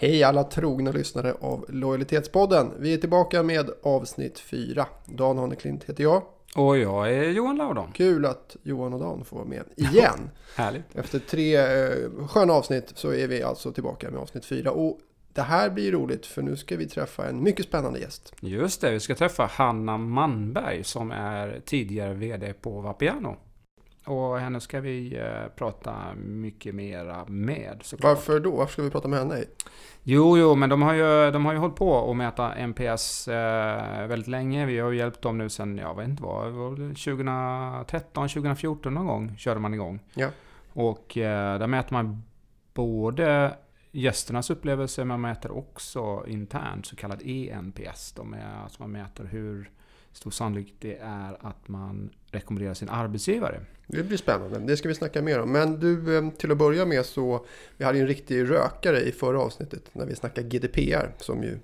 Hej alla trogna lyssnare av Lojalitetspodden. Vi är tillbaka med avsnitt 4. Dan Haneklint heter jag. Och jag är Johan Laudon. Kul att Johan och Dan får vara med igen. Härligt. Efter tre eh, sköna avsnitt så är vi alltså tillbaka med avsnitt 4. Och det här blir roligt för nu ska vi träffa en mycket spännande gäst. Just det, vi ska träffa Hanna Manberg som är tidigare VD på Vapiano. Och henne ska vi eh, prata mycket mera med såklart. Varför då? Varför ska vi prata med henne? Jo, jo, men de har ju, de har ju hållit på att mäta NPS eh, väldigt länge. Vi har hjälpt dem nu sedan, jag vet inte vad, 2013, 2014 någon gång körde man igång. Ja. Och eh, där mäter man både gästernas upplevelse, men man mäter också internt så kallad ENPS. De är, alltså man mäter hur stor sannolikhet det är att man rekommenderar sin arbetsgivare. Det blir spännande, det ska vi snacka mer om. Men du, eh, till att börja med så, vi hade ju en riktig rökare i förra avsnittet när vi snackade GDPR som ju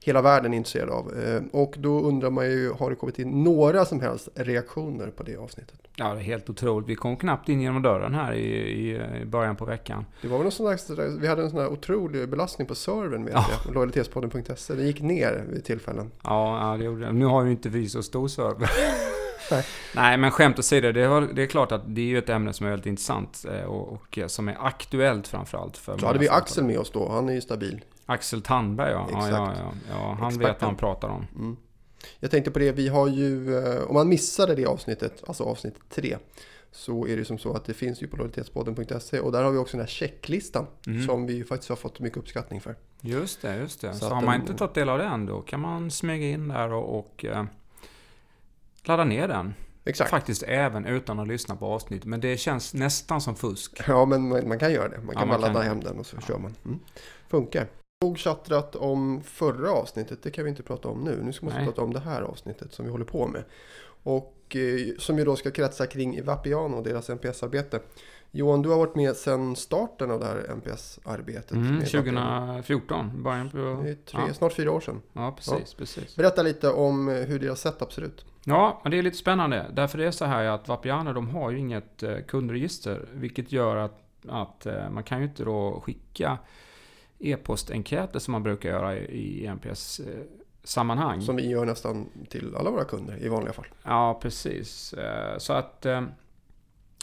hela världen är intresserad av. Eh, Och då undrar man ju, har det kommit in några som helst reaktioner på det avsnittet? Ja, det är helt otroligt. Vi kom knappt in genom dörren här i, i, i början på veckan. Det var väl någon sån där, vi hade en sån här otrolig belastning på servern med Ja. det, lojalitetspodden.se. Den gick ner vid tillfällen. Ja, ja, det gjorde det. Nu har ju inte vi så stor server. Nej. Nej, men skämt åsido, det, var- det är klart att det är ju ett ämne som är väldigt intressant eh, och, och som är aktuellt framförallt för Så hade vi. Axel med oss då, han är ju stabil. Axel Tandberg, ja. ja, Exakt. ja, ja, ja han vet Experten. vad han pratar om. Mm. Jag tänkte på det, vi har ju, eh, om man missade det avsnittet, alltså avsnitt 3, så är det som så att det finns ju på lojalitetspodden.se och där har vi också den här checklistan Mm. som vi ju faktiskt har fått mycket uppskattning för. Just det, just det. Så Så, har man inte tagit del av den då kan man smyga in där och, och eh, ladda ner den. Exakt. Faktiskt även utan att lyssna på avsnitt. Men det känns nästan som fusk. Ja, men man, man kan göra det. Man kan Ja, man ladda kan. hem den och så kör man. Mm. Funkar. Nog chattrat om förra avsnittet, det kan vi inte prata om nu. Nu ska vi Nej. prata om det här avsnittet som vi håller på med. Och eh, som ju då ska kretsa kring Vapiano och deras NPS-arbete. Johan, du har varit med sedan starten av det här NPS-arbetet. Mm, med Vapiano. 2014, början på... Det är tre, Ja. snart fyra år sedan. Ja, precis, precis. Berätta lite om eh, hur deras setup ser ut. Ja, men det är lite spännande. Därför är det så här att Vapiano, de har ju inget eh, kundregister. Vilket gör att, att eh, man kan ju inte då skicka e-postenkäter som man brukar göra i, i NPS-sammanhang. Som vi gör nästan till alla våra kunder i vanliga fall. Ja, precis. Eh, Så att eh,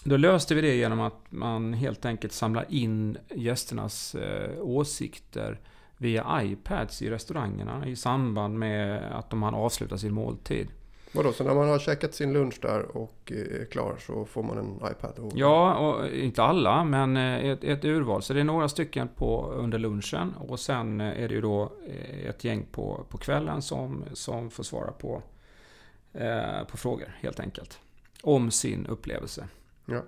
då löste vi det genom att man helt enkelt samlar in gästernas eh, åsikter via iPads i restaurangerna i samband med att de har avslutat sin måltid. Vadå, så när man har käkat sin lunch där och eh, är klar så får man en iPad? Och... Ja, och inte alla, men eh, ett, ett urval. Så det är några stycken på, under lunchen och sen eh, är det ju då eh, ett gäng på, på kvällen som, som får svara på, eh, på frågor helt enkelt. Om sin upplevelse. Ja.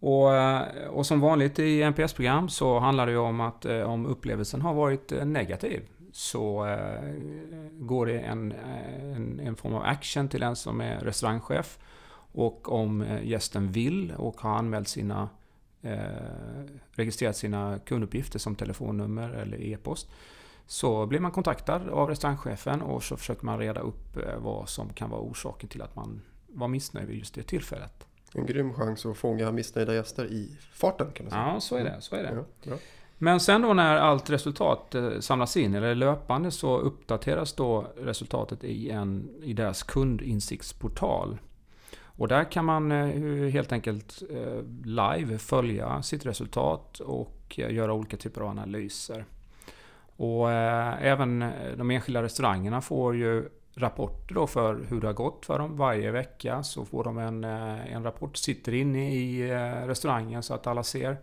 Och, eh, och som vanligt i NPS-program så handlar det ju om att eh, om upplevelsen har varit eh, negativ så eh, går det en, en, en form av action till den som är restaurangchef. Och om eh, gästen vill och har anmält sina eh, registrerat sina kunduppgifter som telefonnummer eller e-post så blir man kontaktad av restaurangchefen och så försöker man reda upp eh, vad som kan vara orsaken till att man var missnöjd vid just det tillfället. En grym chans att fånga missnöjda gäster i farten kan man säga. Ja, så är det. Så är det. Ja. Men sen då när allt resultat eh, samlas in, eller löpande, så uppdateras då resultatet i, en, i deras kundinsiktsportal. Och där kan man eh, helt enkelt eh, live följa sitt resultat och göra olika typer av analyser. Och även de enskilda restaurangerna får ju rapporter då för hur det har gått för dem. Varje vecka så får de en, en rapport, sitter inne i restaurangen så att alla ser.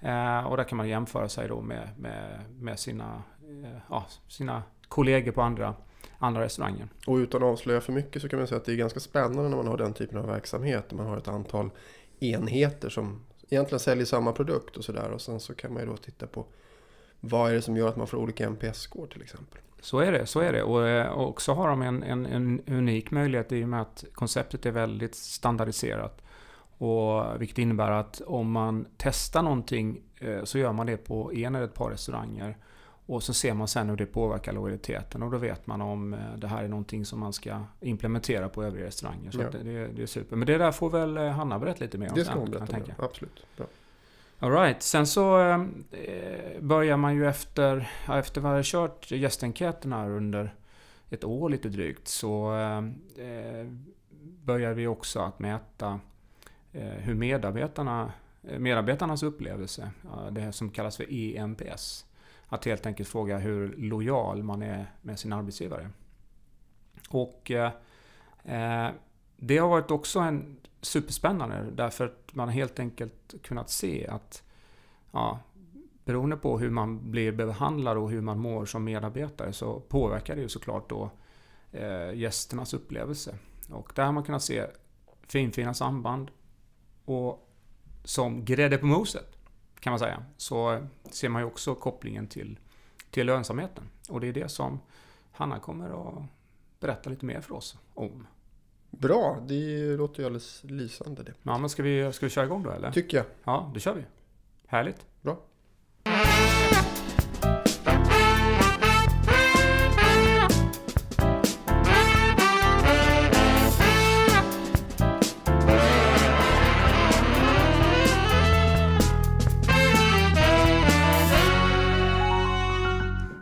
Eh, och där kan man jämföra sig då med, med, med sina, eh, ja, sina kollegor på andra, andra restauranger. Och utan att avslöja för mycket så kan man säga att det är ganska spännande när man har den typen av verksamhet. Man har ett antal enheter som egentligen säljer samma produkt och sådär. Och sen så kan man ju då titta på vad är det som gör att man får olika NPS-score till exempel. Så är det, så är det. Och, eh, och så har de en, en, en unik möjlighet i och med att konceptet är väldigt standardiserat. Och, vilket innebär att om man testar någonting eh, så gör man det på en eller ett par restauranger. Och så ser man sen hur det påverkar lojaliteten och då vet man om eh, det här är någonting som man ska implementera på övriga restauranger. Så Ja. det, det, det är super. Men det där får väl eh, Hanna berätta lite mer om Det ska hon berätta ja. Absolut. Bra. All right. Sen så eh, börjar man ju efter, ja, efter vi har kört gästenkäterna under ett år lite drygt så eh, börjar vi också att mäta Eh, hur medarbetarna, eh, medarbetarnas upplevelse, det här som kallas för EMPS. Att helt enkelt fråga hur lojal man är med sin arbetsgivare. Och eh, eh det har varit också en superspännande därför att man helt enkelt kunnat se att ja, beroende på hur man blir behandlad och hur man mår som medarbetare så påverkar det ju såklart då eh, gästernas upplevelse. Och där har man kunnat se finfina samband och som grädde på moset kan man säga så ser man ju också kopplingen till, till lönsamheten. Och det är det som Hanna kommer att berätta lite mer för oss om. Bra, det låter ju alldeles lysande det. Ja, men ska vi, ska vi köra igång då eller? Tycker jag. Ja, det kör vi. Härligt. Bra.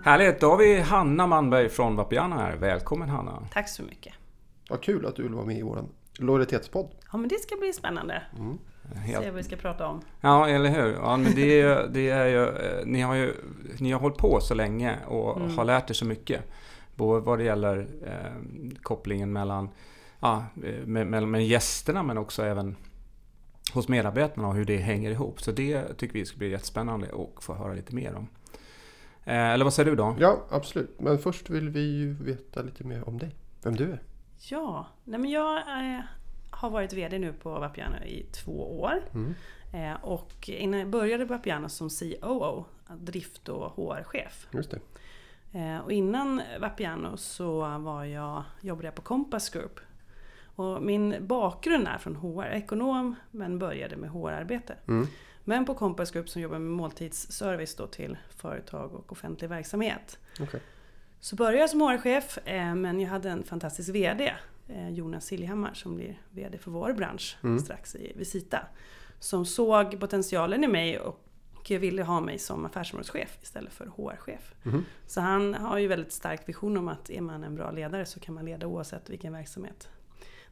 Härligt, då har vi Hanna Manberg från Vapiana här. Välkommen Hanna. Tack så mycket. Vad kul att du vill vara med i vår lojalitetspodd. Ja, men det ska bli spännande. Mm. Helt... Se vad vi ska prata om. Ja, eller hur. Ja, men det är, det är ju, eh, ni, har ju, ni har hållit på så länge och mm. har lärt er så mycket. Både vad det gäller eh, kopplingen mellan ja, med, med, med gästerna men också även hos medarbetarna och hur det hänger ihop. Så det tycker vi ska bli jättespännande att få höra lite mer om. Eh, eller vad säger du då? Ja, absolut. Men först vill vi ju veta lite mer om dig. Vem du är. Ja, nej men jag eh, har varit VD nu på Vapiano i två år. Mm. Eh, och innan jag började på Vapiano som COO, drift och HR-chef. Just det. Eh, och innan Vapiano så var jag, jobbade jag på Compass Group. Och min bakgrund är från HR, ekonom men började med HR-arbete. Mm. Men på Compass Group som jobbar med måltidsservice då till företag och offentlig verksamhet. Okay. Så började jag som HR-chef, eh, men jag hade en fantastisk VD, eh, Jonas Siljehammar, som blir VD för vår bransch mm. strax i Visita. Som såg potentialen i mig och ville ha mig som affärsområdeschef istället för HR-chef. Mm. Så han har ju väldigt stark vision om att är man en bra ledare så kan man leda oavsett vilken verksamhet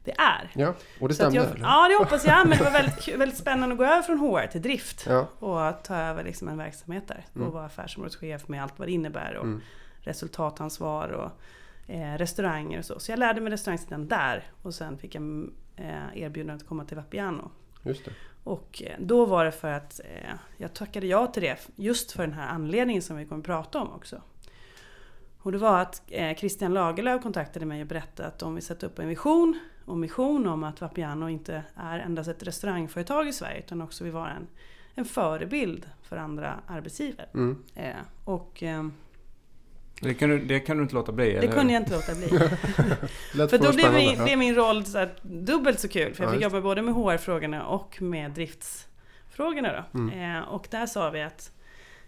det är. Ja, och det stämde? Jag, ja, det hoppas jag. Men det var väldigt, väldigt spännande att gå över från HR till drift. Ja. Och ta över liksom en verksamhet där. Och mm. vara affärsområdeschef med allt vad det innebär. Och mm. resultatansvar och eh, restauranger och så. Så jag lärde mig restaurangsidan där. Och sen fick jag eh, erbjudande att komma till Vapiano. Just det. Och eh, då var det för att eh, jag tackade ja till det. Just för den här anledningen som vi kommer att prata om också. Och det var att eh, Christian Lagerlöf kontaktade mig och berättade att de vill sätta upp en vision och mission om att Vapiano inte är endast ett restaurangföretag i Sverige utan också vill vara en, en förebild för andra arbetsgivare. Mm. Eh, och, eh, det, kan du, det kan du inte låta bli? Det kunde jag inte låta bli. för då blev min, blev min roll så här, dubbelt så kul. För jag fick jobba både med HR-frågorna och med driftsfrågorna. Då. Mm. Eh, och där sa vi att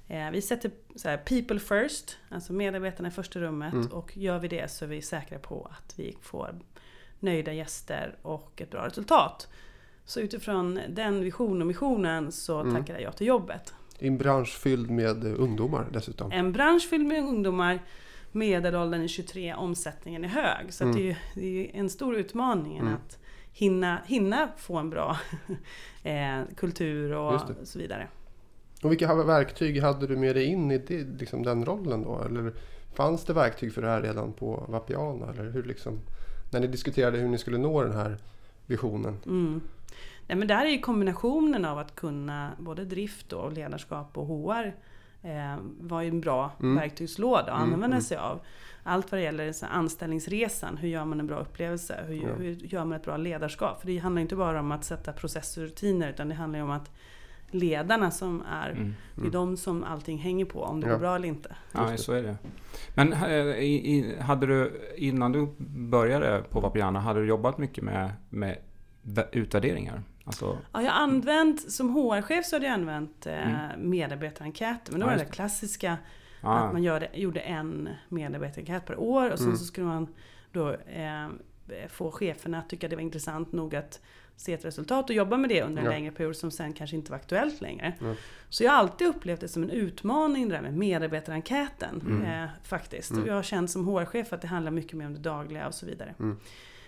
eh, vi sätter så här, people first, alltså medarbetarna i första rummet. Mm. Och gör vi det så är vi säkra på att vi får nöjda gäster och ett bra resultat. Så utifrån den visionen och missionen så mm. tackade jag till jobbet. I en bransch fylld med ungdomar dessutom. En bransch fylld med ungdomar. Medelåldern är 23, omsättningen är hög. Så mm. det, är, det är en stor utmaning mm. att hinna, hinna få en bra eh, kultur och så vidare. Och vilka verktyg hade du med dig in i det, liksom den rollen då? Eller fanns det verktyg för det här redan på Vapiana? Eller hur liksom när ni diskuterade hur ni skulle nå den här visionen? Mm. Nej, men där är ju kombinationen av att kunna både drift och ledarskap och HR eh, var ju en bra mm. verktygslåda att mm, använda mm. sig av. Allt vad det gäller så anställningsresan, hur gör man en bra upplevelse? Hur, ja. hur gör man ett bra ledarskap? För det handlar inte bara om att sätta processer och rutiner utan det handlar ju om att ledarna som är, mm. det är de som allting hänger på, om det ja. går bra eller inte. Ja, så är det. Men eh, hade du, innan du började på Vapiana, hade du jobbat mycket med, med utvärderingar? Alltså... Ja, jag använt, som HR-chef så hade jag använt eh, mm. medarbetarenkäter. Men då ja, var det, klassiska ah. att man gjorde, gjorde en medarbetarenkät per år och sen mm. så skulle man då eh, få cheferna att tycka det var intressant nog att se ett resultat och jobba med det under en Ja. längre period som sen kanske inte var aktuellt längre. Ja. Så jag har alltid upplevt det som en utmaning det där med medarbetarenkäten Mm. eh, faktiskt. Mm. Och jag har känt som HR-chef att det handlar mycket mer om det dagliga och så vidare. Men,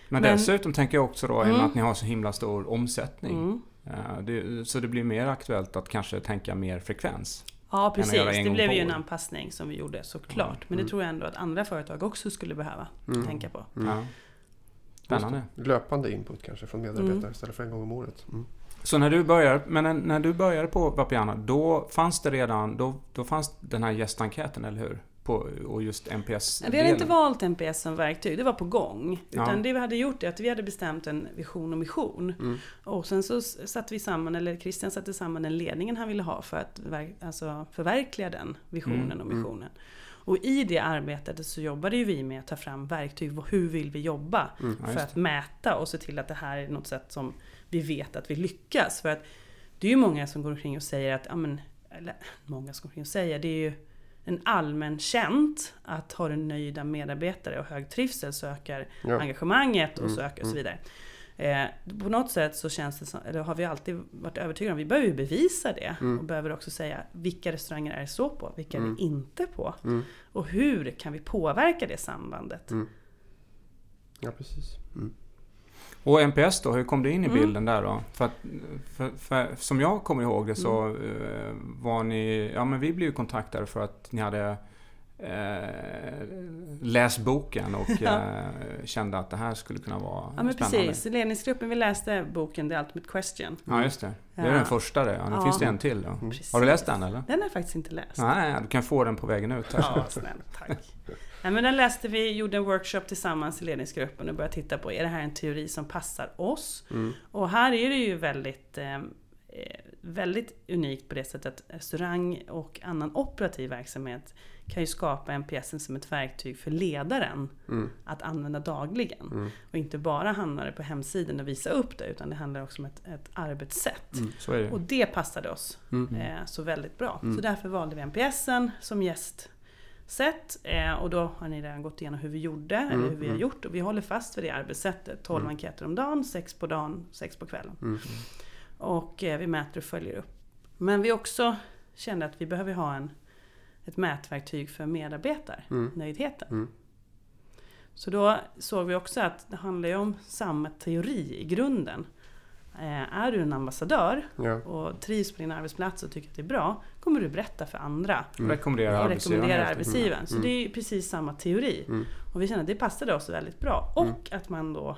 Men- dessutom tänker jag också då, i och med Mm. att ni har så himla stor omsättning. Mm. eh, Det, så det blir mer aktuellt att kanske tänka mer frekvens. Ja precis, det blev ju en anpassning som vi gjorde såklart. Mm. Men det Mm. tror jag ändå att andra företag också skulle behöva Mm. tänka på. Mm. Ja. Spännande. Löpande input kanske från medarbetare Mm. istället för en gång om året. Mm. Så när du började, men när, du började på Vapiano, då fanns det redan, då, då fanns den här gästenkäten, eller hur? På, och just NPS Vi hade inte valt NPS som verktyg, det var på gång. Ja. Utan det vi hade gjort är att vi hade bestämt en vision och mission. Mm. Och sen så satte vi samman, eller Christian satte samman den ledningen han ville ha för att alltså förverkliga den visionen Mm, och mm. Och i det arbetet så jobbade ju vi med att ta fram verktyg. Hur vill vi jobba? Mm. För att mäta och se till att det här är något sätt som vi vet att vi lyckas. För att det är ju många som går omkring och säger att, ja men, eller många som går omkring och säger, det är ju en allmän känt att har du nöjda medarbetare och hög trivsel så ökar Ja. engagemanget och Mm, så ökar och så mm. vidare. Eh, på något sätt så känns det som, eller har vi alltid varit övertygade om, vi behöver ju bevisa det. Mm. Och behöver också säga vilka restauranger är det så på, vilka är Mm. vi inte på? Mm. Och hur kan vi påverka det sambandet? Mm. Ja, precis. Mm. Och NPS då, hur kom det in i Mm. bilden där då? För, att, för, för som jag kommer ihåg det så Mm. eh, var ni, ja men vi blev ju kontaktade för att ni hade eh, läst boken och eh, kände att det här skulle kunna vara Ja men spännande. precis, ledningsgruppen vi läste boken The Ultimate Question. Ja just det. Det är Ja. den första det. Ja, nu Ja. finns det en till då. Mm. Har du läst den eller? Den har jag faktiskt inte läst. Nej, du kan få den på vägen ut. här. Ja, snällt, tack. Nej, men den läste vi, gjorde en workshop tillsammans i ledningsgruppen och började titta på, är det här en teori som passar oss? Mm. Och här är det ju väldigt, eh, väldigt unikt på det sättet att restaurang och annan operativ verksamhet kan ju skapa NPS som ett verktyg för ledaren Mm. att använda dagligen. Mm. Och inte bara hamna det på hemsidan och visa upp det, utan det handlar också om ett, ett arbetssätt. Mm. Det. Och det passade oss Mm. eh, så väldigt bra. Mm. Så därför valde vi NPSen som gästsätt. Eh, och då har ni redan gått igenom hur vi gjorde, eller hur vi har mm. gjort. Och vi håller fast vid det arbetssättet. 12 Mm. enkäter om dagen, 6 på dagen, 6 på kvällen. Mm. Och eh, vi mäter och följer upp. Men vi också kände att vi behöver ha en, ett mätverktyg för medarbetarnöjdheten. Mm. Så då såg vi också att det handlar ju om samma teori i grunden. Eh, är du en ambassadör Ja. och trivs på din arbetsplats och tycker att det är bra, kommer du berätta för andra. Mm. Rekommendera Och arbetsgivaren. rekommendera arbetsgivaren. Så Mm. det är ju precis samma teori. Mm. Och vi kände att det passade oss väldigt bra. Och Mm. att man då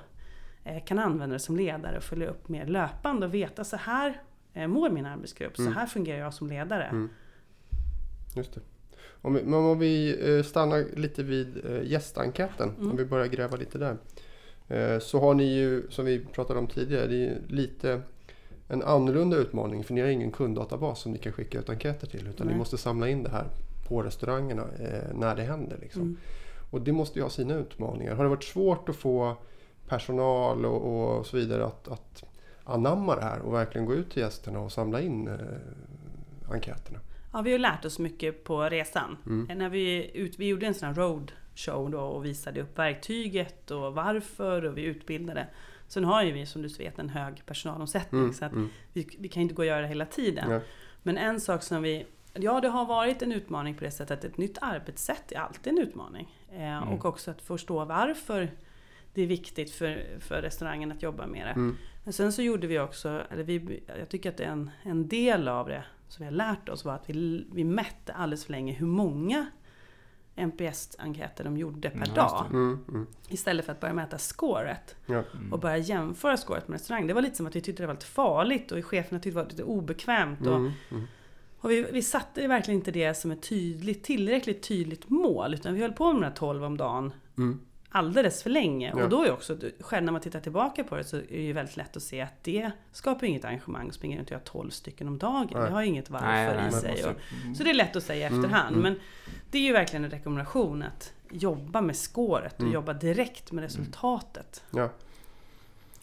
eh, kan använda det som ledare och följa upp mer löpande och veta så här eh, mår min arbetsgrupp, Mm. så här fungerar jag som ledare. Mm. Just det. Om vi, men om vi eh, stannar lite vid eh, gästenkäten, Mm. om vi börjar gräva lite där. Eh, Så har ni ju, som vi pratade om tidigare, det är lite en annorlunda utmaning för ni har ingen kunddatabas som ni kan skicka ut enkäter till utan Nej. ni måste samla in det här på restaurangerna när det händer. Liksom. Mm. Och det måste ju ha sina utmaningar. Har det varit svårt att få personal och, och så vidare att, att anamma det här och verkligen gå ut till gästerna och samla in eh, enkäterna? Ja, vi har lärt oss mycket på resan. Mm. När vi, ut, vi gjorde en sån här roadshow då och visade upp verktyget och varför och vi utbildade. Sen har ju vi som du vet en hög personalomsättning Mm, så att mm, vi, vi kan inte gå och göra det hela tiden. ja, Men en sak som vi... Ja, det har varit en utmaning på det sättet att ett nytt arbetssätt är alltid en utmaning. Eh, Mm. Och också att förstå varför det är viktigt för, för restaurangen att jobba med det. mm, Men sen så gjorde vi också, eller vi, jag tycker att det är en, en del av det som vi har lärt oss var att vi, vi mätte alldeles för länge hur många NPS-enkäter de gjorde per Ja, just dag. mm, mm, Istället för att börja mäta scoret ja, Mm. och börja jämföra scoret med restaurang. Det var lite som att vi tyckte det var lite farligt och cheferna tyckte det var lite obekvämt. Och, mm, mm, och vi, vi satte verkligen inte det som ett tydligt, tillräckligt tydligt mål. Utan vi höll på med de här 12 om dagen mm, alldeles för länge. Ja. Och då är också, själv när man tittar tillbaka på det så är det ju väldigt lätt att se att det skapar inget engagemang runt och göra 12 stycken om dagen. Nej. Det har ju inget varför Nej, i nej, sig. måste- Och, så det är lätt att säga i Mm, efterhand. mm. Men det är ju verkligen en rekommendation att jobba med scoret och Mm. jobba direkt med resultatet. ja,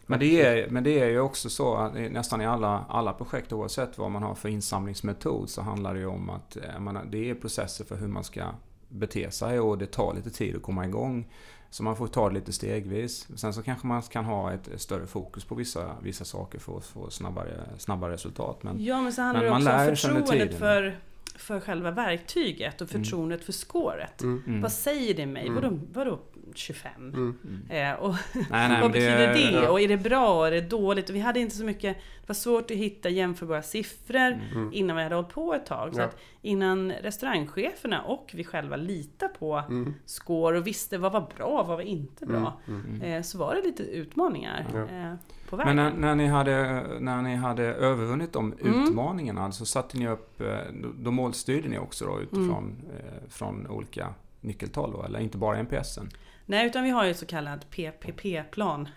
Men det, är, men det är ju också så att i- nästan i alla, alla projekt oavsett vad man har för insamlingsmetod så handlar det ju om att eh, man, det är processer för hur man ska bete sig och det tar lite tid att komma igång. Så man får ta det lite stegvis. Sen så kanske man kan ha ett större fokus på vissa, vissa saker för att få snabbare, snabbare resultat. Men, ja, men så handlar men det också om förtroendet för för själva verktyget och mm. förtroendet mm. för scoret. Mm. Mm. Vad säger det mig? Mm. Vadå, vadå 25? Mm. Eh, och nej, nej, vad betyder det? Ja. Och är det bra? Är det dåligt? Och vi hade inte så mycket... Det var svårt att hitta jämförbara siffror mm. innan vi hade hållit på ett tag. Så ja. att innan restaurangcheferna och vi själva litade på score och visste vad var bra och vad var inte bra. Eh, så var det lite utmaningar. Ja. Eh, på vägen. Men när, när, ni hade, när ni hade övervunnit de mm. utmaningarna så satte ni upp, eh, då målstyrde ni också då utifrån mm. eh, från olika nyckeltal då, eller inte bara NPSen? Nej, utan vi har ju så kallad PPP-plan.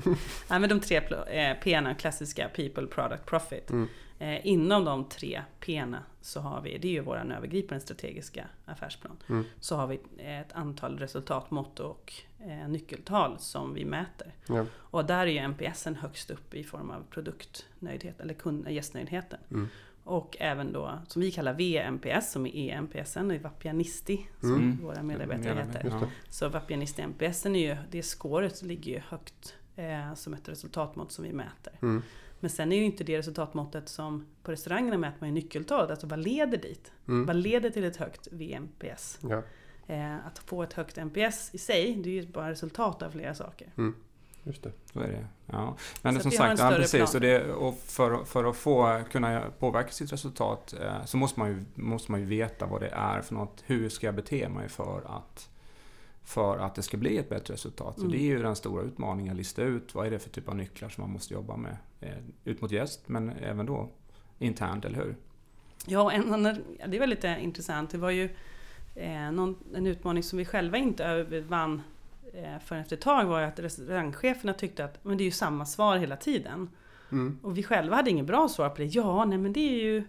Nej, men de tre eh, P, klassiska People, Product, Profit. Mm. Eh, inom de tre P så har vi, det är ju vår övergripande strategiska affärsplan. Mm. Så har vi ett antal resultatmått och eh, nyckeltal som vi mäter. Ja. Och där är ju NPSen högst upp i form av produktnöjdhet eller kund, gästnöjdheten. Mm. Och även då, som vi kallar VMPS, som är EMPSen, och Vapianisti, som mm. våra medarbetare mm. heter. Så Vapianisti MPSen är ju, det scoret ligger ju högt eh, som ett resultatmått som vi mäter. Mm. Men sen är ju inte det resultatmåttet som på restaurangerna mäter man ju nyckeltal, alltså vad leder dit? Mm. Vad leder till ett högt VMPS? Ja. Eh, att få ett högt NPS i sig, det är ju bara resultat av flera saker. Mm. Just det. Så är det. Ja. Men det, som sagt, ja, precis. Och, det, och för, för att få kunna påverka sitt resultat eh, så måste man, ju, måste man ju veta vad det är för något. Hur ska jag bete mig för att, för att det ska bli ett bättre resultat? Så mm. det är ju den stora utmaningen, att lista ut vad är det för typ av nycklar som man måste jobba med. Eh, ut mot gäst, men även då internt, eller hur? Ja, en, det är väldigt intressant. Det var ju eh, någon, en utmaning som vi själva inte vann eh, förrän efter ett tag var ju att restaurangcheferna tyckte att men det är ju samma svar hela tiden. Mm. Och vi själva hade inget bra svar på det. Ja, nej men det är ju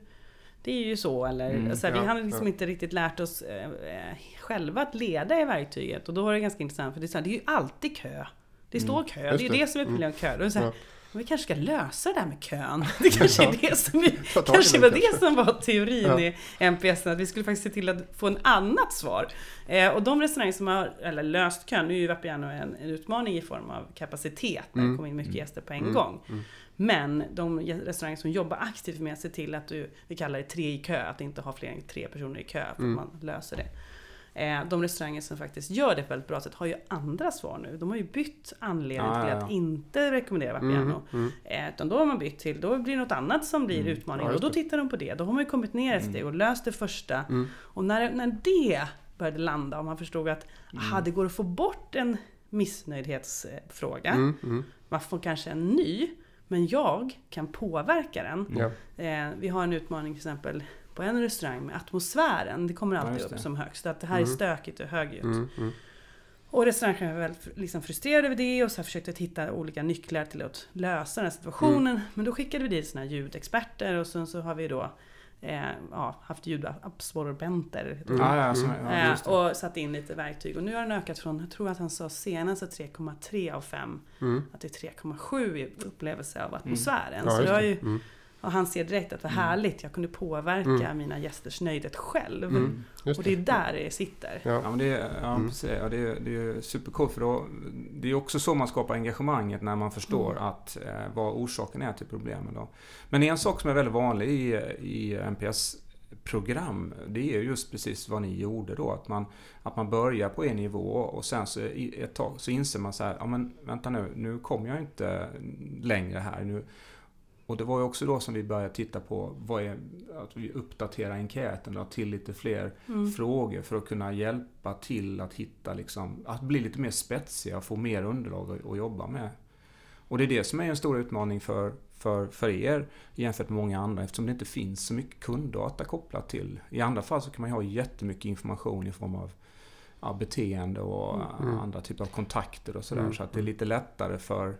det är ju så eller mm, alltså, ja, vi hade liksom ja. inte riktigt lärt oss eh, eh, själva att leda i verktyget. Och då var det ganska intressant för det är, så här, det är ju alltid kö. Det står mm, kö, det är ju det som är problemet med kö. Då är det så här, ja. Vi kanske ska lösa det där med kön. Det kanske är det som, vi, kanske var det som var teorin ja. i MPS, att vi skulle faktiskt se till att få en annat svar. Eh, och de restauranger som har eller löst kön, nu är ju Vapiano en, en utmaning i form av kapacitet, när mm. det kommer in mycket gäster på en mm. gång. Mm. Men de restauranger som jobbar aktivt med att se till att du, vi kallar det tre i kö, att inte ha fler än tre personer i kö, för att mm. man löser det. Eh, de restauranger som faktiskt gör det på ett bra sätt har ju andra svar nu. De har ju bytt anledning ah, till ja. att inte rekommendera Vapiano. Mm, mm. Eh, utan då har man bytt till, då blir det något annat som blir mm, utmaningen. Ja, och då tittar de på det. Då har man ju kommit ner ett mm. steg och löst det första. Mm. Och när, när det började landa och man förstod att mm. aha, det går att få bort en missnöjdhetsfråga. Man får kanske en ny. Men jag kan påverka den. Ja. Eh, vi har en utmaning till exempel på en restaurang med atmosfären. Det kommer alltid ja, upp som högst. Att det här mm. är stökigt och högljutt. Mm, mm. Och restaurangen var väldigt liksom frustrerad över det och så försökte hitta olika nycklar till att lösa den här situationen. Mm. Men då skickade vi dit såna här ljudexperter och sen så har vi då eh, ja, haft ljudabsorbenter. Mm. Ja, ja, eh, och satt in lite verktyg. Och nu har den ökat från, jag tror att han sa senast 3,3 av 5. Mm. Att det är 3,7 i upplevelse av atmosfären. Mm. så det har ju mm. Och han ser direkt att vad mm. härligt, jag kunde påverka mm. mina gästers nöjdhet själv. Mm. Och det är där det sitter. Ja, ja men det, är, ja, mm. precis, ja, det, är, det är supercoolt. För då, det är också så man skapar engagemanget när man förstår mm. att, eh, vad orsaken är till problemen. Då. Men en sak som är väldigt vanlig i, i NPS program, det är just precis vad ni gjorde då. Att man, att man börjar på en nivå och sen så ett tag så inser man så här, ja men vänta nu, nu kommer jag inte längre här. Nu, och det var ju också då som vi började titta på vad är, att vi uppdaterar enkäten då, till lite fler mm. frågor för att kunna hjälpa till att hitta liksom, att bli lite mer spetsiga och få mer underlag att, att jobba med. Och det är det som är en stor utmaning för, för, för er jämfört med många andra eftersom det inte finns så mycket kunddata kopplat till. I andra fall så kan man ju ha jättemycket information i form av ja, beteende och mm. andra typer av kontakter och sådär. Mm. Så att det är lite lättare för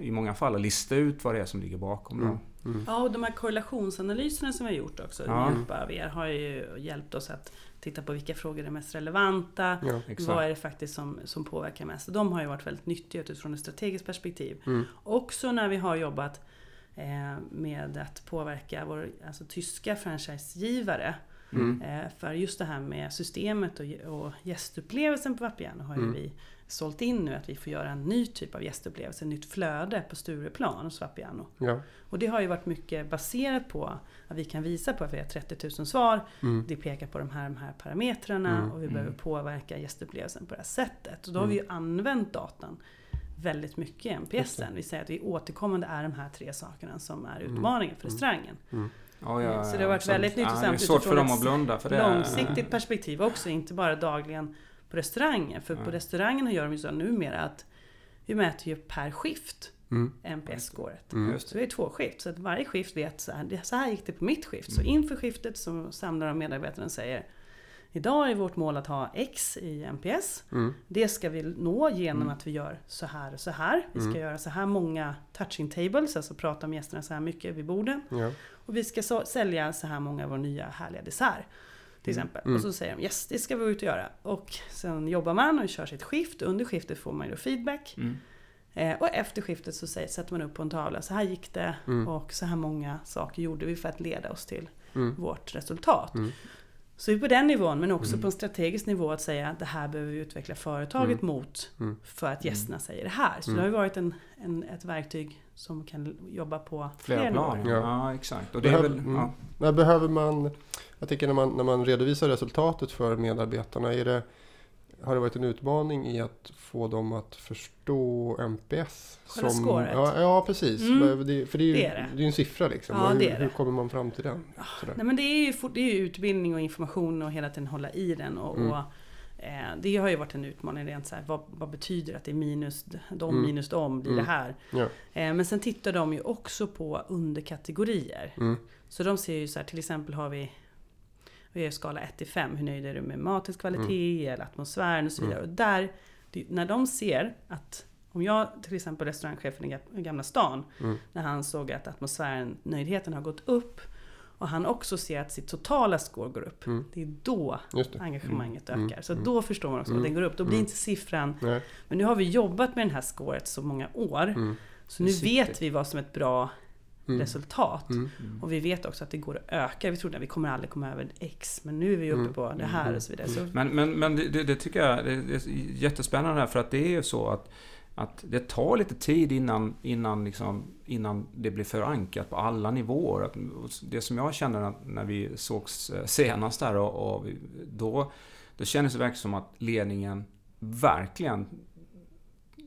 i många fall att lista ut vad det är som ligger bakom. Mm. Mm. Ja, och de här korrelationsanalyserna som vi har gjort också, ja. med hjälp av er, har ju hjälpt oss att titta på vilka frågor är mest relevanta. Ja, vad är det faktiskt som, som påverkar mest? De har ju varit väldigt nyttiga utifrån ett strategiskt perspektiv. Mm. Också när vi har jobbat eh, med att påverka vår alltså, tyska franchisegivare Mm. Eh, för just det här med systemet och, och gästupplevelsen på Vapiano har ju Mm. vi sålt in nu att vi får göra en ny typ av gästupplevelse, ett nytt flöde på Stureplan hos Vapiano. Ja. Och det har ju varit mycket baserat på att vi kan visa på att vi har 30 000 svar. Mm. Det pekar på de här, de här parametrarna Mm. och vi Mm. behöver påverka gästupplevelsen på det här sättet. Och då har vi ju använt datan väldigt mycket i NPSen. Vi säger att vi återkommande är de här tre sakerna som är Mm. utmaningen för restaurangen. Ja, ja, Så det har varit väldigt ja, intressant Det är svårt för dem att blunda för det. Långsiktigt perspektiv också, inte bara dagligen på restaurangen. För på Ja. restaurangen gör de ju så numera att vi mäter ju per skift Mm. NPS-scoret. Mm. Så vi har två skift, så att varje skift vet så här, så här gick det på mitt skift. Så inför skiftet så samlar de medarbetarna och säger Idag är vårt mål att ha X i NPS. Mm. Det ska vi nå genom att vi gör så här och så här. Vi ska Mm. göra så här många touching tables, alltså prata med gästerna så här mycket vid borden. Ja. Och vi ska så, sälja så här många av våra nya härliga dessert. Till exempel. Mm. Och så säger de yes, det ska vi ut och göra. Och sen jobbar man och kör sitt skift. Under skiftet får man ju då feedback. Mm. Eh, och efter skiftet så säger, sätter man upp på en tavla, så här gick det Mm. och så här många saker gjorde vi för att leda oss till Mm. vårt resultat. Mm. Så vi är på den nivån, men också på en strategisk nivå att säga att det här behöver vi utveckla företaget mot Mm. för att gästerna säger det här. Så Mm. det har ju varit en, en, ett verktyg som kan jobba på Flera plan. nivåer. Ja. Ja. exakt. Och det är Behöv- väl, mm. ja. När behöver man, jag tänker när man, när man redovisar resultatet för medarbetarna, är det, har det varit en utmaning i att få dem att förstå NPS? Själva scoret? Ja, ja precis. Mm. Det, för det är ju Det är det. det är en siffra liksom. Ja, hur, det är det. hur kommer man fram till den? Sådär. Nej men det är ju, det är ju utbildning och information och hela tiden hålla i den. Och, Mm. och, eh, det har ju varit en utmaning rent så här, vad, vad betyder att det är minus de Mm. minus de blir Mm. det här? Ja. Eh, men sen tittar de ju också på underkategorier. Mm. Så de ser ju så här, till exempel har vi vi har skala 1 till 5, hur nöjd är du med matens kvalitet eller atmosfären och så vidare. Och där, det, när de ser att om jag till exempel restaurangchefen i Ga- Gamla stan, Mm. när han såg att atmosfären, nöjdheten har gått upp och han också ser att sitt totala score går upp. Mm. Det är då det. engagemanget Mm. ökar. Så Mm. då förstår man också Mm. att den går upp. Då blir Mm. inte siffran... Nej. Men nu har vi jobbat med den här scoret så många år. Mm. Så nu Det vet vi vad som är ett bra Mm. resultat. Mm. Och vi vet också att det går att öka. Vi trodde att vi kommer aldrig komma över X. Men nu är vi uppe Mm. på det här och så vidare. Så, Men, men, men det, det, tycker jag det är jättespännande här, för att det är ju så att, att det tar lite tid innan, innan, liksom, innan det blir förankrat på alla nivåer. Att, det som jag känner när, när vi sågs eh, senast där och, och då, då kändes det verkligen som att ledningen verkligen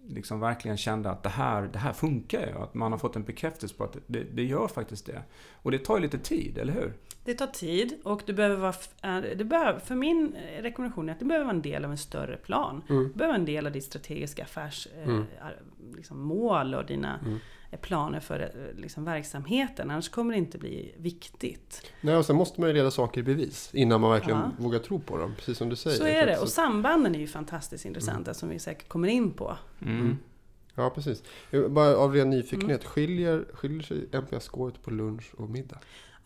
liksom verkligen kände att det här, det här funkar ju. Att man har fått en bekräftelse på att det, det gör faktiskt det. Och det tar ju lite tid, eller hur? det tar tid och du behöver vara... äh, Det behöver, för min eh, rekommendation är att det behöver vara en del av en större plan. Mm. Det behöver vara en del av ditt strategiska affärsmål Mm. eh, liksom mål och dina Mm. Eh, planer för eh, liksom, verksamheten. Annars kommer det inte bli viktigt. Nej, och sen måste man ju leda saker i bevis innan man verkligen Ja. vågar tro på dem. Precis som du säger. Så är det. Och sambanden är ju fantastiskt intressanta som vi säkert kommer in på. Mm. Ja, precis. Jag- Bara av ren nyfikenhet, Mm. skiljer, skiljer sig NPS-scoret på lunch och middag?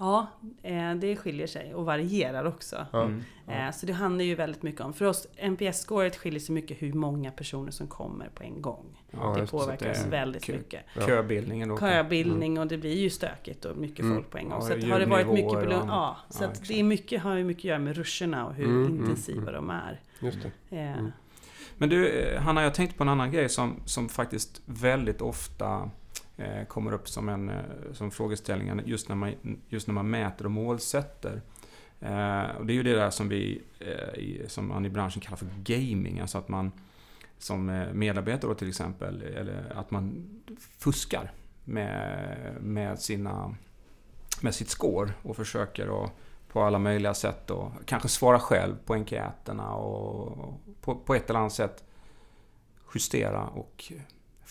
Ja, eh, det skiljer sig och varierar också. Mm. Eh, Så det handlar ju väldigt mycket om, för oss, NPS-scoret skiljer sig mycket hur många personer som kommer på en gång. Ja, det påverkar oss väldigt kul. mycket. Köbildningen då. Köbildning och det blir ju stökigt och mycket Mm. folk på en gång. Ja, så att har det varit mycket på ja, så Ja, det är mycket, har ju mycket att göra med ruscherna och hur Mm, mm, intensiva mm. de är. Just det. Eh, Mm. Men du, Hanna, jag tänkte på en annan grej som, som faktiskt väldigt ofta Eh, kommer upp som en eh, som frågeställning just när, man, just när man mäter och målsätter. Eh, och det är ju det där som vi, som man i branschen kallar för gaming, alltså att man som medarbetare då till exempel, eller att man fuskar med, med, sina, med sitt score och försöker att på alla möjliga sätt och kanske svara själv på enkäterna och på, på ett eller annat sätt justera och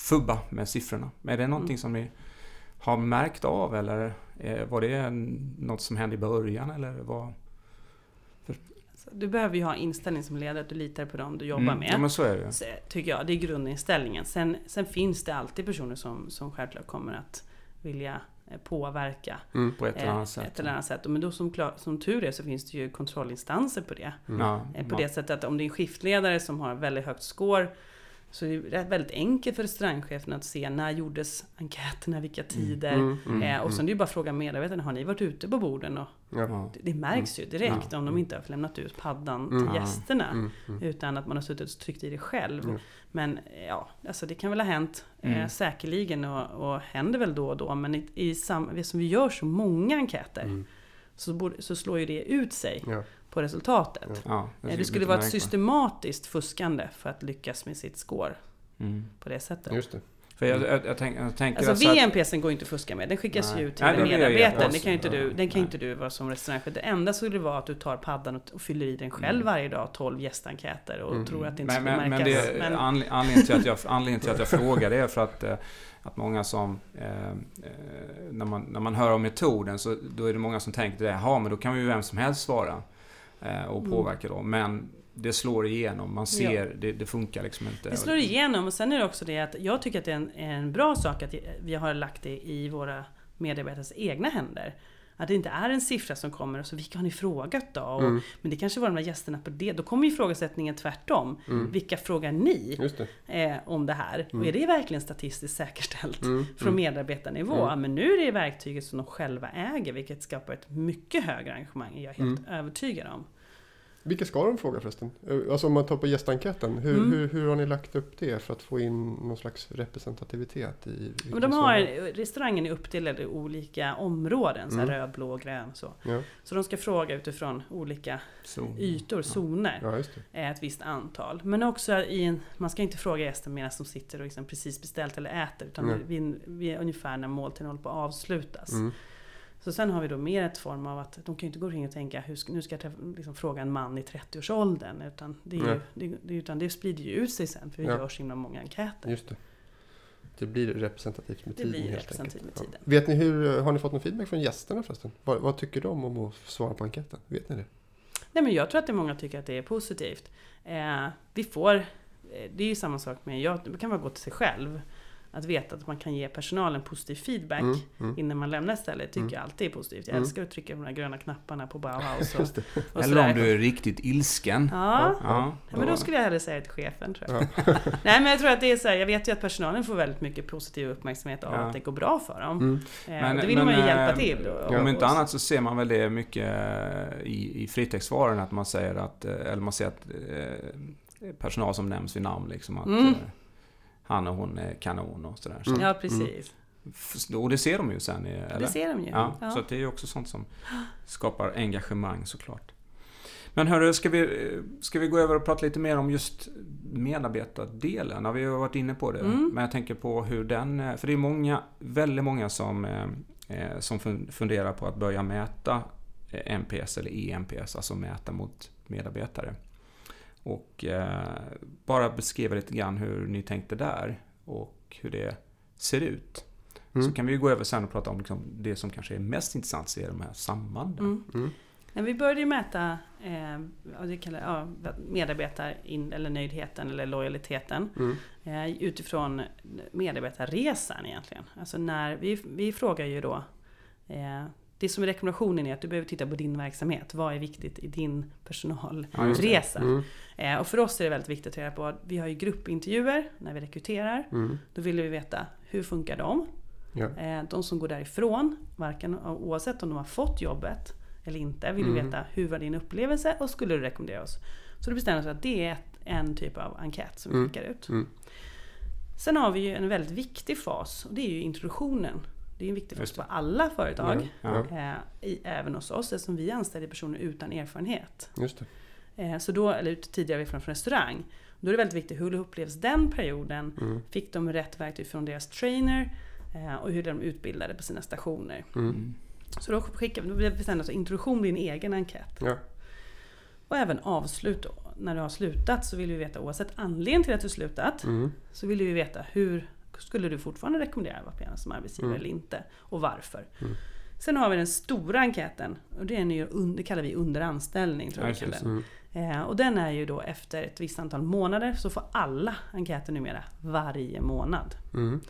fubba med siffrorna. Är det någonting Mm. som ni har märkt av eller eh, var det något som hände i början eller vad? så du behöver ju ha inställning som ledare, att du litar på dem du jobbar Mm, med. Ja men så är det. Så, tycker jag, det är grundinställningen. Sen, sen finns det alltid personer som, som självklart kommer att vilja eh, påverka Mm. På ett eller eh, annat sätt. ett eller annat sätt. Men då som, klar, som tur är så finns det ju kontrollinstanser på det. Mm. På det sättet att om det är en skiftledare som har väldigt högt score Så det är väldigt enkelt för restaurangchefen att se när gjordes enkäterna, vilka tider. Mm, mm, eh, och mm. sen är det ju bara att fråga medarbetarna, har ni varit ute på borden? Och Ja. Det, det märks ju direkt Ja. om de inte har lämnat ut paddan Mm. till gästerna. Mm, mm. Utan att man har suttit och tryckt i det själv. Mm. Men ja, alltså det kan väl ha hänt eh, Mm. säkerligen och, och händer väl då och då. Men i, i sam, eftersom vi gör så många enkäter Mm. så, borde, så slår ju det ut sig Ja. På resultatet. Ja, Eh, är Det skulle vara ett systematiskt fuskande för att lyckas med sitt score Mm. på det sättet. Just det. För jag, jag, jag, tänk, jag tänker Alltså att- VNPCn går inte att fuska med. Den skickas Nej. ju ut till Nej, det jätte- Det kan ju inte du, den kan ju Nej. inte du vara som restaurangchef. Det enda skulle vara att du tar paddan och, och fyller i den själv Mm. varje dag, 12 gästenkäter och Mm. tror att det inte Men, skulle men, men märkas. det, Men- anle- anledningen, till att jag, anledningen till att jag frågar det är för att, eh, att många som... Eh, eh, när, man, när man hör om metoden så då är det många som tänker det. Jaha, men då kan ju vem som helst svara eh, och Mm. påverka då. Men det slår igenom. Man ser, det, det funkar liksom inte. Det slår igenom och sen är det också det att jag tycker att det är en, en bra sak att vi har lagt det i våra medarbetares egna händer. Att det inte är en siffra som kommer och så vilka har ni frågat då? Och, Mm. Men det kanske var de där gästerna på det. Då kommer ju frågesättningen tvärtom. Mm. Vilka frågar ni det. eh, om det här? Och är det verkligen statistiskt säkerställt Mm. från medarbetarnivå? Mm. Men nu är det verktyget som de själva äger vilket skapar ett mycket högre engagemang. är Jag är helt övertygad om. Vilka ska de fråga förresten? Eh, Alltså om man tar på gästenkäten. Hur, Mm. hur, hur har ni lagt upp det för att få in någon slags representativitet i Och de har, restaurangen är uppdelad i olika områden, så här Mm. röd, blå, grön så. Ja, Så de ska fråga utifrån olika Så. ytor, zoner, ja, just det. eh, ett visst antal. Men också i en, man ska inte fråga gästen medan de sitter och liksom precis beställt eller äter, utan Nej. vid, vid ungefär när måltiden håller på att avslutas. Mm. Så sen har vi då mer ett form av att de kan ju inte gå omkring och tänka hur nu ska jag träffa, liksom fråga en man i 30-årsåldern. Utan det, ju, det, det, utan det sprider ju ut sig sen för vi Ja. gör så himla många enkäter. Just det. Det blir representativt med Det tiden blir representativt med tiden. Ja. Vet ni hur, har ni fått någon feedback från gästerna förresten? Vad, vad tycker de om att svara på enkäten? Vet ni det? Nej men jag tror att det är många tycker att det är positivt. Eh, vi får, eh, det är ju samma sak med, jag, det kan vara gå till sig själv. Att veta att man kan ge personalen positiv feedback Mm, mm. innan man lämnar stället tycker Mm. jag alltid är positivt. Jag Mm. älskar att trycka på de här gröna knapparna på Bauhaus och, och Eller om du är riktigt ilsken. Ja, Ja, Ja, men då skulle jag hellre säga till chefen tror jag. Nej men jag tror att det är så här, jag vet ju att personalen får väldigt mycket positiv uppmärksamhet av Ja. att det går bra för dem. Mm. Eh, Men- och det vill men, man ju eh, hjälpa till. Och, Om inte annat så ser man väl det mycket eh, i, i fritextvaror att man säger att, eh, eller man ser att eh, personal som nämns vid namn liksom att Mm. eh, han och hon är kanon och sådär. Så, Mm. Ja precis. f- Och det ser de ju sen. Eller? Det ser de ju. Ja, Ja. Så att det är ju också sånt som skapar engagemang såklart. Men hörru, ska vi, ska vi gå över och prata lite mer om just medarbetardelen? Ja, vi har varit inne på det. Mm. Men jag tänker på hur den... För det är många, väldigt många som, eh, som fun- funderar på att börja mäta eh, NPS eller EMPS, alltså mäta mot medarbetare. Och eh, bara beskriva lite grann hur ni tänkte där och hur det ser ut. Mm. Så kan vi gå över sen och prata om liksom det som kanske är mest intressant, så är de här sambanden. Mm. Mm. Nej, vi började ju mäta eh, det kallar, ja, medarbetar in, eller nöjdheten eller lojaliteten Mm. eh, utifrån medarbetarresan egentligen. Alltså när, vi, vi frågar ju då eh, det som är rekommendationen är att du behöver titta på din verksamhet. Vad är viktigt i din personalresa? Mm. Eh, och för oss är det väldigt viktigt att reda på att vi har ju gruppintervjuer när vi rekryterar. Mm. Då vill vi veta hur funkar de? Ja. Eh, de som går därifrån, varken, oavsett om de har fått jobbet eller inte, vill vi Mm. veta hur var din upplevelse och skulle du rekommendera oss? Så det bestämmer sig att det är ett, en typ av enkät som vi Mm. skickar ut. Mm. Sen har vi ju en väldigt viktig fas och det är ju introduktionen. Det är en viktig Just på alla företag. Ja. Eh, i, även hos oss eftersom vi anställer personer utan erfarenhet. Just. Eh, så då, eller tidigare från, restaurang. Då är det väldigt viktigt hur upplevs den perioden? Mm. Fick de rätt verktyg från deras trainer? Eh, och hur de utbildade på sina stationer. Mm. Så då skickar vi, då bestämde oss introduktion blir en egen enkät. Ja. Och även avslut då. När du har slutat så vill vi veta oavsett anledning till att du slutat. Mm. Så vill vi veta hur skulle du fortfarande rekommendera Vapiana som arbetsgivare Mm. eller inte? Och varför? Mm. Sen har vi den stora enkäten. Och det, är ju un- det kallar vi under anställning. Tror Ja, jag den. Mm. Eh, och den är ju då efter ett visst antal månader så får alla enkäter numera varje månad. Mm.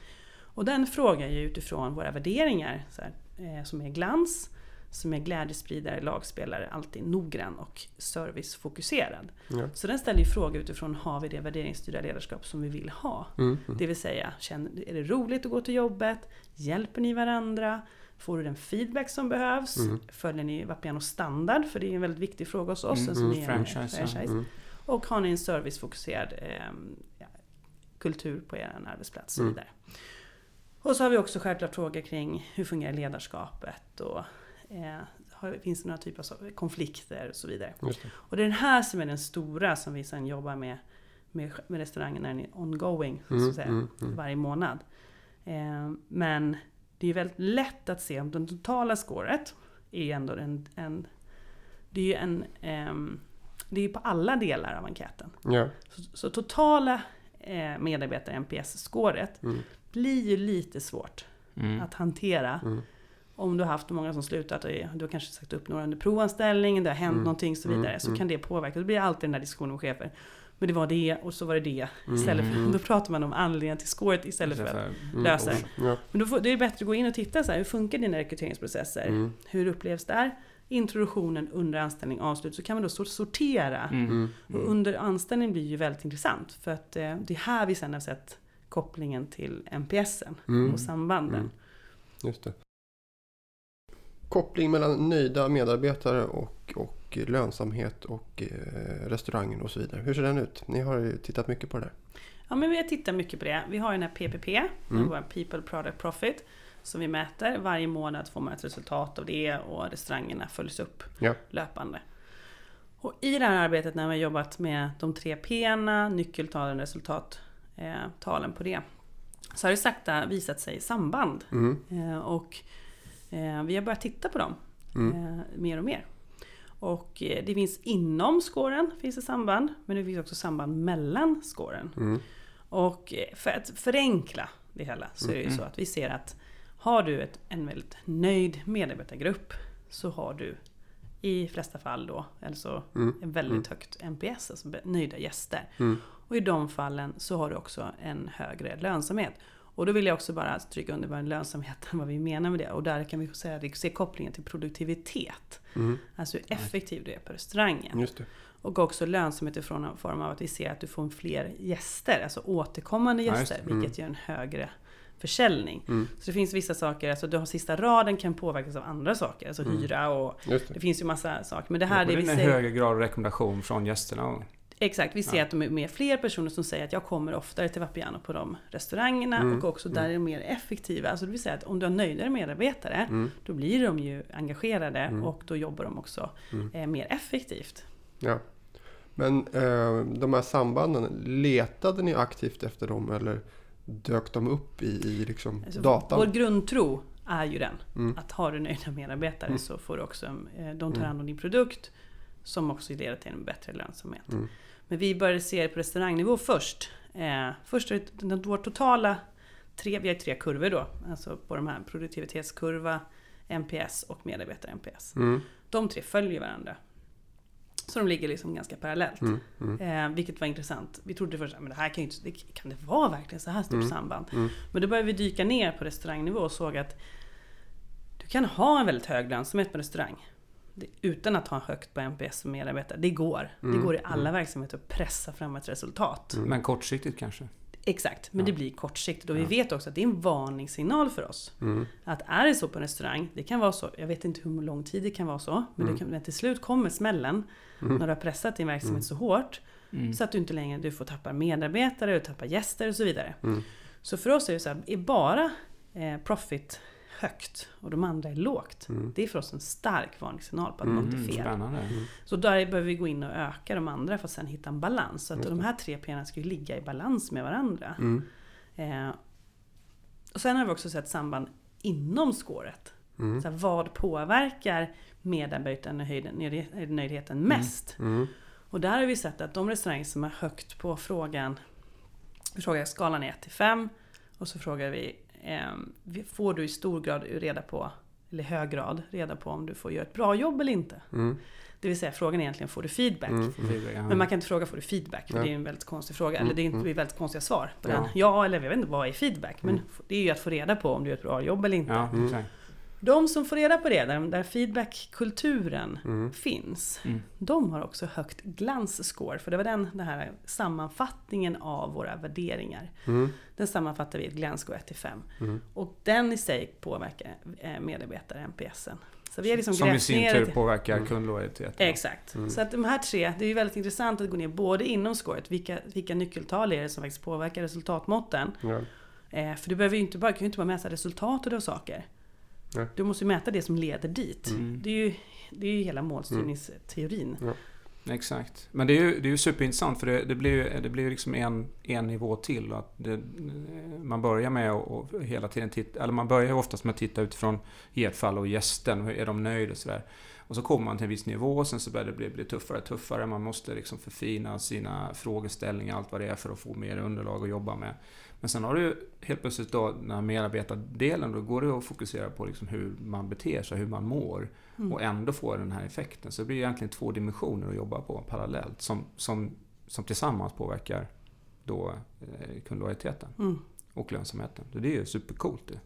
Och den frågar ju utifrån våra värderingar så här, eh, som är glans, som är glädjespridare, lagspelare, alltid noggrann och servicefokuserad. Ja. Så den ställer ju frågor utifrån, har vi det värderingsstyrda ledarskap som vi vill ha? Mm, mm. Det vill säga, känner, är det roligt att gå till jobbet? Hjälper ni varandra? Får du den feedback som behövs? Mm. Följer ni Vapiano standard? För det är en väldigt viktig fråga hos oss. Mm, mm, är en franchise, franchise. Mm. Och har ni en servicefokuserad eh, ja, kultur på er arbetsplats och så Mm. vidare. Och så har vi också självklart frågor kring hur fungerar ledarskapet och eh, finns det några typer av så- konflikter och så vidare. Det. Och det är den här som är den stora som vi sen jobbar med med, med restaurangen när den är ongoing, så Mm, att säga, mm, mm. varje månad. Eh, men det är väldigt lätt att se om det totala scoret är ändå en, en det är ju en ehm, det är ju på alla delar av enkäten. Ja. Så, så totala eh, medarbetar-NPS-scoret Mm. blir ju lite svårt Mm. att hantera. Mm. Om du har haft många som slutat och du har kanske sagt upp några under provanställningen, det har hänt Mm. någonting och så Mm. vidare. Så Mm. kan det påverka. Det blir alltid den där diskussionen med chefer. Men det var det och så var det det. Istället för, Mm. Då pratar man om anledningen till scoret istället för att Mm. lösa det. Ja. Men då får, det är bättre att gå in och titta så här, hur funkar dina rekryteringsprocesser? Mm. Hur upplevs det här? Introduktionen, under anställning, avslut. Så kan man då sor- sortera. Mm. Mm. Och under anställning blir ju väldigt intressant. För att eh, det är här vi sen har sett kopplingen till NPSen Mm. och sambanden. Mm. Just det. Koppling mellan nöjda medarbetare och, och lönsamhet och eh, restaurangen och så vidare. Hur ser den ut? Ni har ju tittat mycket på det där. Ja, men vi har tittat mycket på det. Vi har ju den här PPP, Mm. vår People Product Profit, som vi mäter. Varje månad får man ett resultat av det och restaurangerna följs upp Ja. löpande. Och i det här arbetet när vi har jobbat med de tre P'na, nyckeltalen, resultattalen på det, så har det sakta visat sig samband. Mm. Eh, och eh, vi har börjat titta på dem Mm. eh, mer och mer. Och eh, det finns inom scoren finns det samband, men det finns också samband mellan scoren. Mm. Och eh, för att förenkla det hela så är det ju Mm. så att vi ser att har du ett, en väldigt nöjd medarbetargrupp så har du i flesta fall då, alltså Mm. en väldigt högt NPS, alltså nöjda gäster. Mm. Och i de fallen så har du också en högre lönsamhet. Och då vill jag också bara stryka under vad en lönsamhet vad vi menar med det. Och där kan vi säga ser kopplingen till produktivitet. Mm. Alltså hur effektiv du är på restaurangen. Och också lönsamhet i form av- att vi ser att du får fler gäster, alltså återkommande Ja, gäster. Mm. vilket ger en högre försäljning. Mm. Så det finns vissa saker, alltså du har sista raden kan påverkas av andra saker, alltså Mm. hyra och det. det finns ju massa saker. Men det här, det det är en säger, högre grad av rekommendation från gästerna. Exakt, vi ser Ja. att de är med fler personer som säger att jag kommer oftare till Vapiano på de restaurangerna Mm. och också där är de mer effektiva. Alltså det vill säga att om du har nöjdare medarbetare, Mm. då blir de ju engagerade Mm. och då jobbar de också Mm. eh, mer effektivt. Ja. Men eh, de här sambanden, letade ni aktivt efter dem eller dök de upp i, i liksom Alltså, datan? Vår grundtro är ju den. Mm. Att har du nöjda medarbetare Mm. så får du också, eh, de tar Mm. hand om din produkt som också leder till en bättre lönsamhet. Men vi började se det på restaurangnivå först. Eh, först är det vår totala, tre, vi har tre kurvor då, alltså på de här produktivitetskurva, NPS och medarbetar-NPS. Mm. De tre följer varandra. Så de ligger liksom ganska parallellt. Mm. Mm. Eh, vilket var intressant. Vi trodde först att det här kan ju inte, det, kan det vara verkligen så här stort Mm. samband? Mm. Men då började vi dyka ner på restaurangnivå och såg att du kan ha en väldigt hög lönsamhet på restaurang. Utan att ha högt på NPS och medarbetare. Det går. Mm. Det går i alla verksamheter att pressa fram ett resultat. Mm. Men kortsiktigt kanske? Exakt, men Ja. det blir kortsiktigt. Och vi Ja. vet också att det är en varningssignal för oss. Mm. Att är det så på en restaurang, det kan vara så, jag vet inte hur lång tid det kan vara så, men, Mm. kan, men till slut kommer smällen Mm. när du har pressat din verksamhet Mm. så hårt Mm. så att du inte längre du får tappa medarbetare, du tappar gäster och så vidare. Mm. Så för oss är det så här, är bara eh, profit högt och de andra är lågt. Mm. Det är för oss en stark varningssignal på att Mm, något är Mm, fel. Mm. Så där behöver vi gå in och öka de andra för att sen hitta en balans. Så att de här tre P'na ska ju ligga i balans med varandra. Mm. Eh, och sen har vi också sett samband inom scoret. Mm. Så här, vad påverkar medarbetarnöjdheten mest? Mm. Och där har vi sett att de restauranger som har högt på frågan, vi frågar skalan är 1 till 5 och så frågar vi, får du i stor grad reda på, eller hög grad, reda på om du får göra ett bra jobb eller inte? Mm. Det vill säga frågan är egentligen, får du feedback? Mm. Ja. Men man kan inte fråga, får du feedback? För Ja. det är en väldigt konstig fråga. Mm, Eller det är mm. väldigt konstiga svar på Ja. den. Ja, eller jag vet inte, vad är feedback? Men Mm. det är ju att få reda på om du gör ett bra jobb eller inte. De som får reda på det, där, där feedbackkulturen Mm. finns, Mm. de har också högt glansscore. För det var den, den här sammanfattningen av våra värderingar. Mm. Den sammanfattar vi i ett glansscore 1-5. Mm. Och den i sig påverkar eh, medarbetare NPSen. Så vi har liksom Som i sin ner tur påverkar Mm. kundlojaliteten. Exakt. Mm. Så att de här tre, det är ju väldigt intressant att gå ner både inom scoret, vilka, vilka nyckeltal är det som faktiskt påverkar resultatmåtten. Ja. Eh, för du behöver ju inte bara, kan ju inte bara mäta resultatet av saker. Nej. Du måste ju mäta det som leder dit. Mm. Det, är ju, det är ju hela målstyrningsteorin. Exakt. Men det är ju, det är ju superintressant för det, det blir ju det blir liksom en, en nivå till. och Att det, man börjar med att och hela tiden titta, eller man börjar ju oftast med att titta utifrån i ert fall och gästen, hur är de nöjda och sådär. Och så kommer man till en viss nivå och sen så börjar det bli, bli tuffare och tuffare. Man måste liksom förfina sina frågeställningar, allt vad det är för att få mer underlag att jobba med. Men sen har du helt plötsligt då den här medarbetardelen, då går det att fokusera på liksom hur man beter sig, hur man mår Mm. och ändå få den här effekten. Så det blir egentligen två dimensioner att jobba på parallellt som, som, som tillsammans påverkar då eh, kundlojaliteten Mm. och lönsamheten. Så det är ju supercoolt det.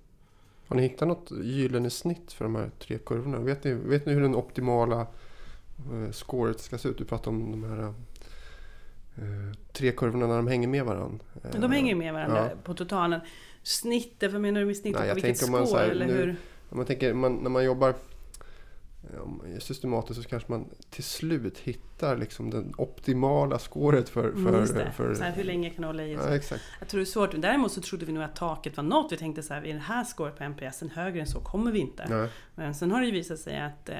Har ni hittat något gyllene snitt för de här tre kurvorna? Vet ni, vet ni hur den optimala eh, scoret ska se ut? Du pratade om de här eh, tre kurvorna när de hänger med varandra. De hänger ju med varandra Ja. på totalen. Snittet, vad menar du med snittet Nej, på vilket här, eller nu- hur? Om man tänker, man, när man jobbar eh, systematiskt så kanske man till slut hittar liksom den optimala scoret för... för, Mm, det. för så här, hur länge kan du hålla i? ja, exakt. Jag tror det är svårt. Däremot så trodde vi nog att taket var nått. Vi tänkte så här, i det här scoret på NPS, högre än så kommer vi inte. Ja, Men sen har det ju visat sig att eh,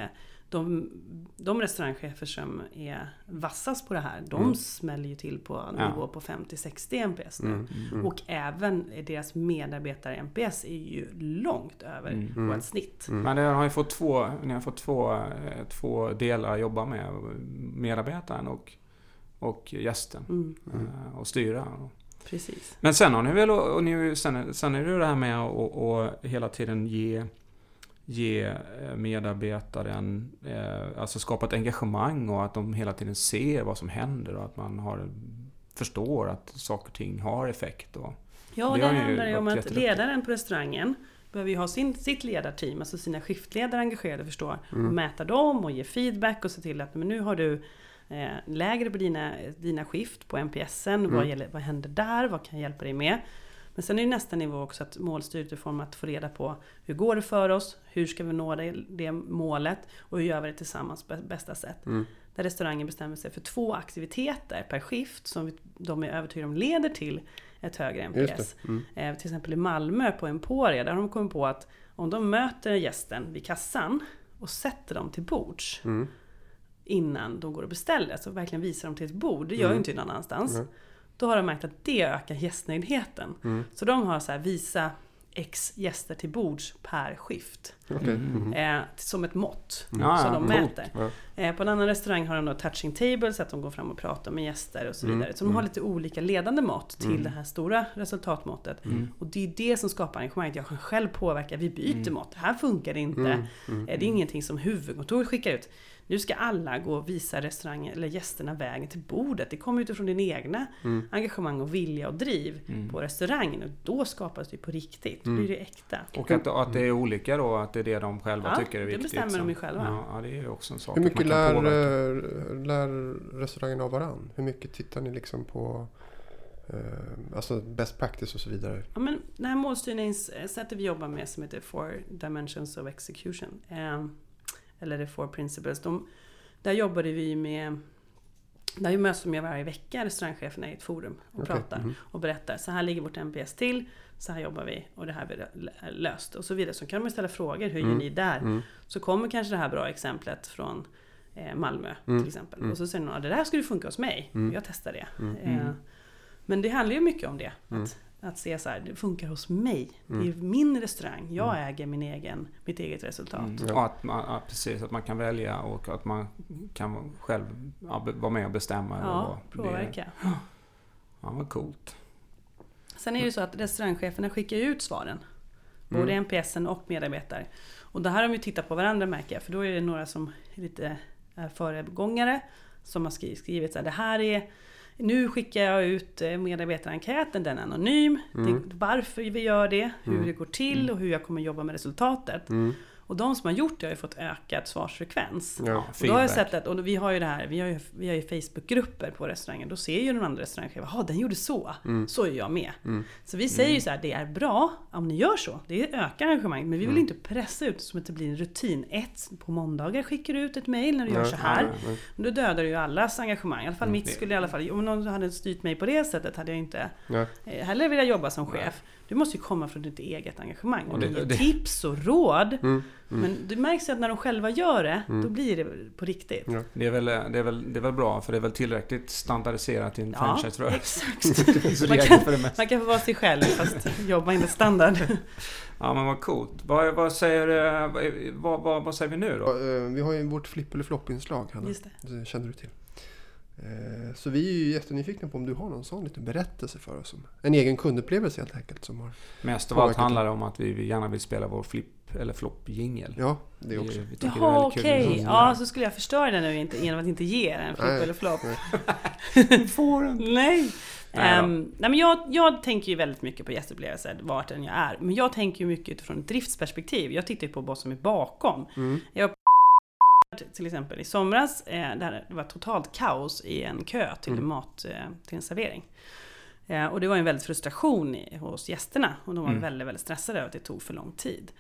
de, de restaurangchefer som är vassast på det här, de Mm. smäller ju till på Ja. nivå på 50-60 NPS nu. mm, mm. Och även deras medarbetare NPS är ju långt över Mm. Mm. vårt snitt. Mm. Men det har ju fått två, ni har fått två, eh, två delar att jobba med. Medarbetaren och, och gästen. Mm, Mm. eh, Och styra. precis. Men sen har ni väl, och ni, sen, sen är det ju det här med att och, och hela tiden ge, ge eh, medarbetaren, eh, alltså skapa ett engagemang och att de hela tiden ser vad som händer och att man har, förstår att saker och ting har effekt. Och, Ja, och Det ju handlar ju om att ledaren på restaurangen behöver ju ha sin, sitt ledarteam, alltså sina skiftledare engagerade och förstå. Mm. Och mäta dem och ge feedback och se till att men nu har du eh, lägre på dina, dina skift på NPSen. Vad, Mm. gäller, vad händer där? Vad kan jag hjälpa dig med? Men sen är ju nästa nivå också att målstyret i form av att få reda på hur går det för oss? Hur ska vi nå det, det målet? Och hur gör vi det tillsammans på bästa sätt? Mm. Där restaurangen bestämmer sig för två aktiviteter per skift som de är övertygade om leder till ett högre NPS. det. Mm. Eh, till exempel i Malmö på Emporia, där har de kommit på att om de möter gästen vid kassan och sätter dem till bords Mm. innan de går och beställer, så verkligen visar dem till ett bord, det gör ju Mm. inte någon annanstans. Nej. Då har de märkt att det ökar gästnöjdheten. Mm. Så de har så här, visa X gäster till bords per skift. Mm. Mhm. Eh, som ett mått Ja, som ja, de mäter. Ja. Eh, på en annan restaurang har de då touching table så att de går fram och pratar med gäster och så Mm, vidare. Så de har lite olika ledande mått till Mm. det här stora resultatmåttet. Mm. Och det är det som skapar engagemanget. Jag kan själv påverka, vi byter Mm. mått. Det här funkar inte. Mm. Mm. Eh, Det är ingenting som huvudkontoret skickar ut. Nu ska alla gå och visa restaurangen eller gästerna vägen till bordet. Det kommer utifrån din egna Mm. engagemang och vilja och driv Mm. på restaurangen. Och då skapas det på riktigt. Då Mm. blir det äkta. Och att, att det är olika då, att det är det de själva Ja, tycker är det viktigt. bestämmer de ju själva. Ja, ja, det är också en sak Hur mycket man kan lär, påverka. eh, lär restaurangen av varann? Hur mycket tittar ni liksom på eh, alltså best practice och så vidare? Ja, men det här målstyrningssättet vi jobbar med som heter Four Dimensions of Execution. Eller the Four Principles. De, där jobbade vi med där möts de varje vecka, restaurangcheferna i ett forum och Okej, pratar mhm. och berättar. Så här ligger vårt NPS till, så här jobbar vi och det här vi löst och så vidare. Så kan ju ställa frågor, hur gör Mm. ni där? Mm. Så kommer kanske det här bra exemplet från eh, Malmö Mm. till exempel. Mm. Och så säger någon, "Ja, det där skulle funka hos mig. Mm. Jag testar det. Mm. Eh, Mm. men det handlar ju mycket om det. Mm. Att, att se så här, det funkar hos mig. Mm. Det är min restaurang. Jag äger min egen, mitt eget resultat. Mm. Ja. Och att man, ja, precis, att man kan välja och att man kan själv ja, vara med och bestämma. Ja, och det- påverka. Ja, vad coolt. Sen är det ju så att restaurangcheferna skickar ut svaren. Både Mm. NPSen och medarbetare. Och det här har de ju tittat på varandra märker jag. För då är det några som är lite är föregångare. Som har skri- skrivit så här, det här är nu skickar jag ut eh, medarbetarenkäten, den är anonym. Mm. Det, varför vi gör det, hur Mm. det går till och hur jag kommer jobba med resultatet. Mm. Och de som har gjort det har ju fått ökad svarsfrekvens. Ja. Och då har jag sett att, och vi har ju det här, vi har ju, vi har ju Facebookgrupper på restaurangen. Då ser ju de andra restaurangcheferna, jaha den gjorde så. Mm. Så är jag med. Så vi säger ju så här, det är bra om ni gör så. Det ökar engagemanget. Men vi vill inte pressa ut som att det blir en rutin. Ett, på måndagar skickar du ut ett mail när du gör Nej, så här. nej, nej. Då dödar du ju allas engagemang. I alla fall mitt det- skulle i alla fall, om någon hade styrt mig på det sättet hade jag inte eh, heller velat jobba som chef. Du måste ju komma från ditt eget engagemang. Och Och det- tips och råd. Mm. Men det märks ju att när de själva gör det, då blir det på riktigt. Ja. Det är, väl, det, är väl, det är väl bra, för det är väl tillräckligt standardiserat i en Ja, franchiserörelse. exakt. Det finns Man kan, man kan få vara sig själv fast jobba enligt standard. Ja, men vad coolt. Vad, vad, säger, eh, vad, vad, vad säger vi nu då? Eh, Vi har ju vårt flipp eller flopp-inslag, Hanna. Just det. Det känner du till. Eh, Så vi är ju jättenyfikna på om du har någon sån liten berättelse för oss. En egen kundupplevelse helt enkelt. Som har... Mest av allt handlar det om att vi gärna vill spela vår flipp eller flopp-jingel. Ja, det också. Vi, vi Jaha okej. kul. Ja, så skulle jag förstöra det nu inte, genom att inte ge er en flipp Nej. eller flopp. Vi får den. Nej. Nej. Ehm, nej men jag, jag tänker ju väldigt mycket på gästupplevelser, vart än jag är. Men jag tänker ju mycket utifrån ett driftsperspektiv. Jag tittar ju på vad som är bakom. Mm. Jag till exempel i somras, eh, där det var totalt kaos i en kö till Mm. mat, eh, till en servering. Eh, och det var en väldigt frustration i, hos gästerna. Och de var Mm. väldigt, väldigt stressade över att det tog för lång tid.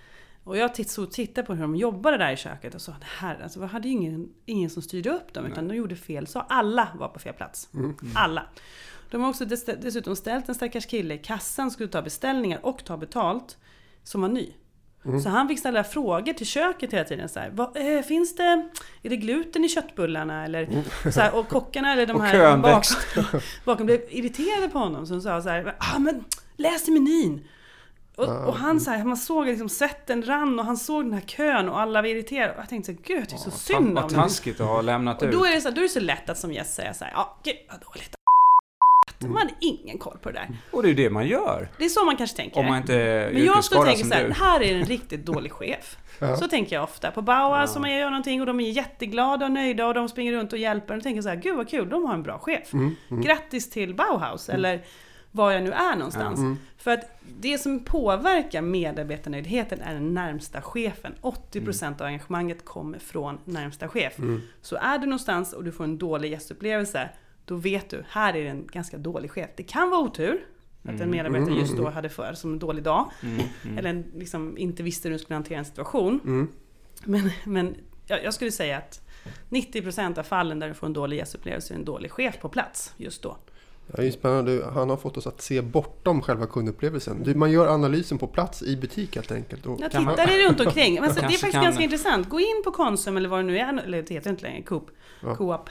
Och jag titt, så tittade på hur de jobbade där i köket och sa det här, alltså, vi hade ju ingen, ingen som styrde upp dem utan de gjorde fel. Så alla var på fel plats. Mm. Alla. De har också dess- dessutom ställt en stackars kille i kassan, skulle ta beställningar och ta betalt, som var ny. Mm. Så han fick ställa frågor till köket hela tiden. Så här, vad, eh, finns det, är det gluten i köttbullarna? Eller, så här, och kockarna eller de Mm. Här bak, bakom blev irriterade på honom. Som sa så här, ah, men läs i menyn! Och, Ah, och han så här, man såg liksom svetten rann och han såg den här kön och alla var irriterade. Och jag tänkte så här, gud jag tycker så synd om Vad dem. taskigt att ha lämnat Och ut. då är, det så, då är det så lätt att som gäst säga så här, ja, gud vad dåligt. Mm. Man hade ingen koll på det där. Och det är ju det man gör. Det är så man kanske tänker. Om man inte är Men jag skulle tänka så här, här är en riktigt dålig chef. Ja. Så tänker jag ofta. På Bauhaus Ja. som jag gör någonting och de är jätteglada och nöjda och de springer runt och hjälper. Och tänker så här, gud vad kul, de har en bra chef. Mm. Mm. Grattis till Bauhaus, eller var jag nu är någonstans. Mm. För att det som påverkar medarbetarnöjdheten är den närmsta chefen. 80% av engagemanget kommer från närmsta chef. Mm. Så är du någonstans och du får en dålig gästupplevelse, då vet du, här är det en ganska dålig chef. Det kan vara otur, att en medarbetare just då hade för som en dålig dag. Mm, mm. Eller en, liksom inte visste hur du skulle hantera en situation. Mm. Men, men jag, jag skulle säga att 90% av fallen där du får en dålig gästupplevelse är en dålig chef på plats just då. Ja, det är ju spännande. Han har fått oss att se bortom själva kundupplevelsen. Du, Man gör analysen på plats i butik helt enkelt. Och, Jag Kan man- tittar dig runt omkring. Men så, det är faktiskt kan- ganska intressant. Gå in på Konsum eller vad det nu är, eller det heter inte längre, Coop. Ja. Coop.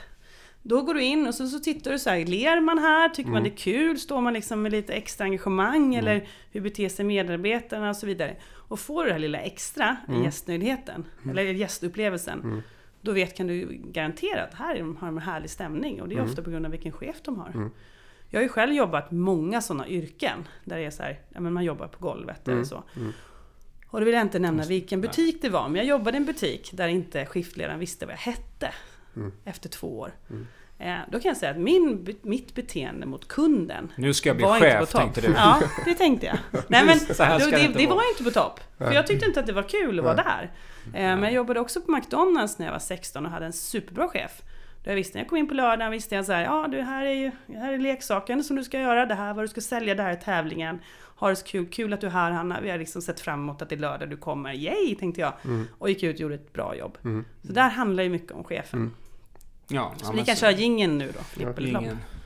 Då går du in och så, så tittar du så här, ler man här? Tycker man Mm. det är kul? Står man liksom med lite extra engagemang? Eller hur beter sig medarbetarna och så vidare? Och får du det här lilla extra i Mm. gästnöjdheten, eller gästupplevelsen, Mm. då vet, kan du garantera att här har de en härlig stämning. Och det är Mm. ofta på grund av vilken chef de har. Mm. Jag har ju själv jobbat många sådana yrken, där det är så här, ja, men man jobbar på golvet Mm. eller så. Mm. Och då vill jag inte nämna vilken butik det var, men jag jobbade i en butik där inte skiftledaren visste vad jag hette Mm. efter två år. Mm. Eh, då kan jag säga att min, mitt beteende mot kunden Nu ska jag bli var inte på chef, topp. tänkte du. Ja, det tänkte jag. Nej, men då, det, det var inte på topp. För jag tyckte inte att det var kul att vara där. Eh, men jag jobbade också på McDonalds när jag var 16 och hade en superbra chef. Då jag visste när jag kom in på lördagen visste jag så här, ja du här är ju här är leksaken som du ska göra, det här är vad du ska sälja, det här är tävlingen. Ha det så kul, kul att du är här Hanna, vi har liksom sett fram emot att det är lördag du kommer, yay tänkte jag. Mm. Och gick ut och gjorde ett bra jobb. Mm. Så där handlar ju mycket om chefen. Mm. Ja, Så ja, vi kan så- köra jingeln nu då.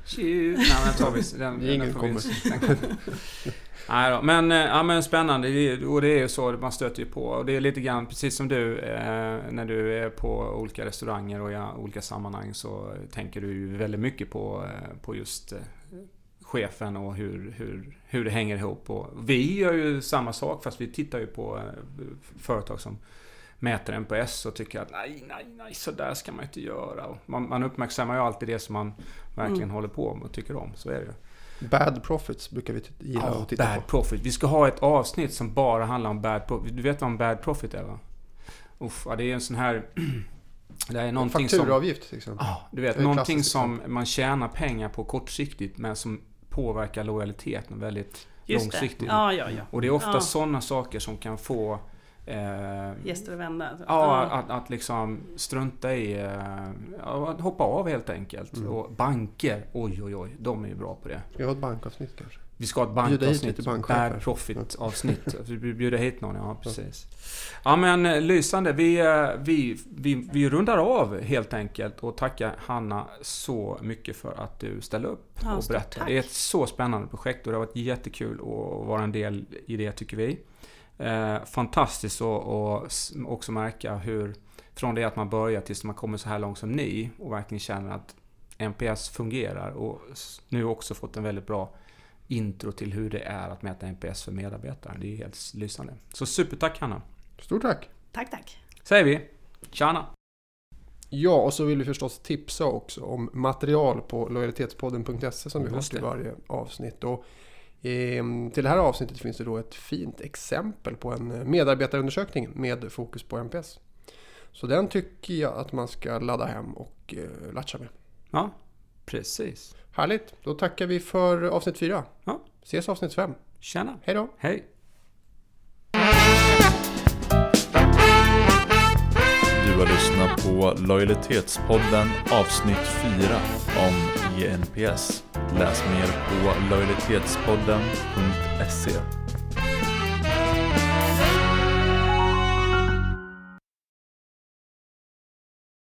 Tju. Nej men tar vi den. Jingeln den får vi- kommer. den- Nej då, men, eh, ja, men spännande. Och det är ju så, man stöter ju på. Och det är lite grann precis som du, eh, när du är på olika restauranger och i olika sammanhang så tänker du ju väldigt mycket på, eh, på just eh, chefen och hur, hur, hur det hänger ihop. Och vi gör ju samma sak fast vi tittar ju på eh, företag som mäter NPS och tycker att nej, nej, nej, så där ska man inte göra. Och man, man uppmärksammar ju alltid det som man verkligen Mm. håller på med och tycker om. Så är det ju. Bad profits brukar vi gilla Ja, att titta bad på. profit. Vi ska ha ett avsnitt som bara handlar om bad profit. Du vet vad en bad profit är va? Uff, ja, det är en sån här... Det är någonting som... Fakturaavgift till exempel. Ja, du vet. Någonting som man tjänar pengar på kortsiktigt men som påverkar lojaliteten väldigt Just långsiktigt. det. Ja, ja, ja. Och det är ofta Ja. sådana saker som kan få Eh, Gäster och vänner. Ja, att, att liksom strunta i... Eh, att hoppa av helt enkelt. Mm. Och banker, oj oj oj, de är ju bra på det. Vi har ett bankavsnitt kanske. Vi ska ha ett Bjuda bankavsnitt. Bad profit avsnitt. Vi bjuder hit någon, ja precis. Ja men eh, lysande. Vi, eh, vi, vi, vi rundar av helt enkelt och tackar Hanna så mycket för att du ställde upp Ja, och berättade. Det är ett så spännande projekt och det har varit jättekul att vara en del i det tycker vi. Eh, fantastiskt att också märka hur från det att man börjar tills man kommer så här långt som ni och verkligen känner att NPS fungerar och nu också fått en väldigt bra intro till hur det är att mäta NPS för medarbetare. Det är helt lysande. Så supertack Hanna! Stort tack! Tack, tack. Säger vi! Tjana! Ja, och så vill vi förstås tipsa också om material på lojalitetspodden.se som vi har till varje avsnitt. Och, till det här avsnittet finns det då ett fint exempel på en medarbetarundersökning med fokus på NPS. Så den tycker jag att man ska ladda hem och eh, latcha med. Ja, precis. Härligt, då tackar vi för avsnitt 4. Ja. Ses avsnitt 5. Tjena! Hej då! Hej! Du har lyssnat på Lojalitetspodden avsnitt 4 om INPS. Läs mer på lojalitetspodden.se.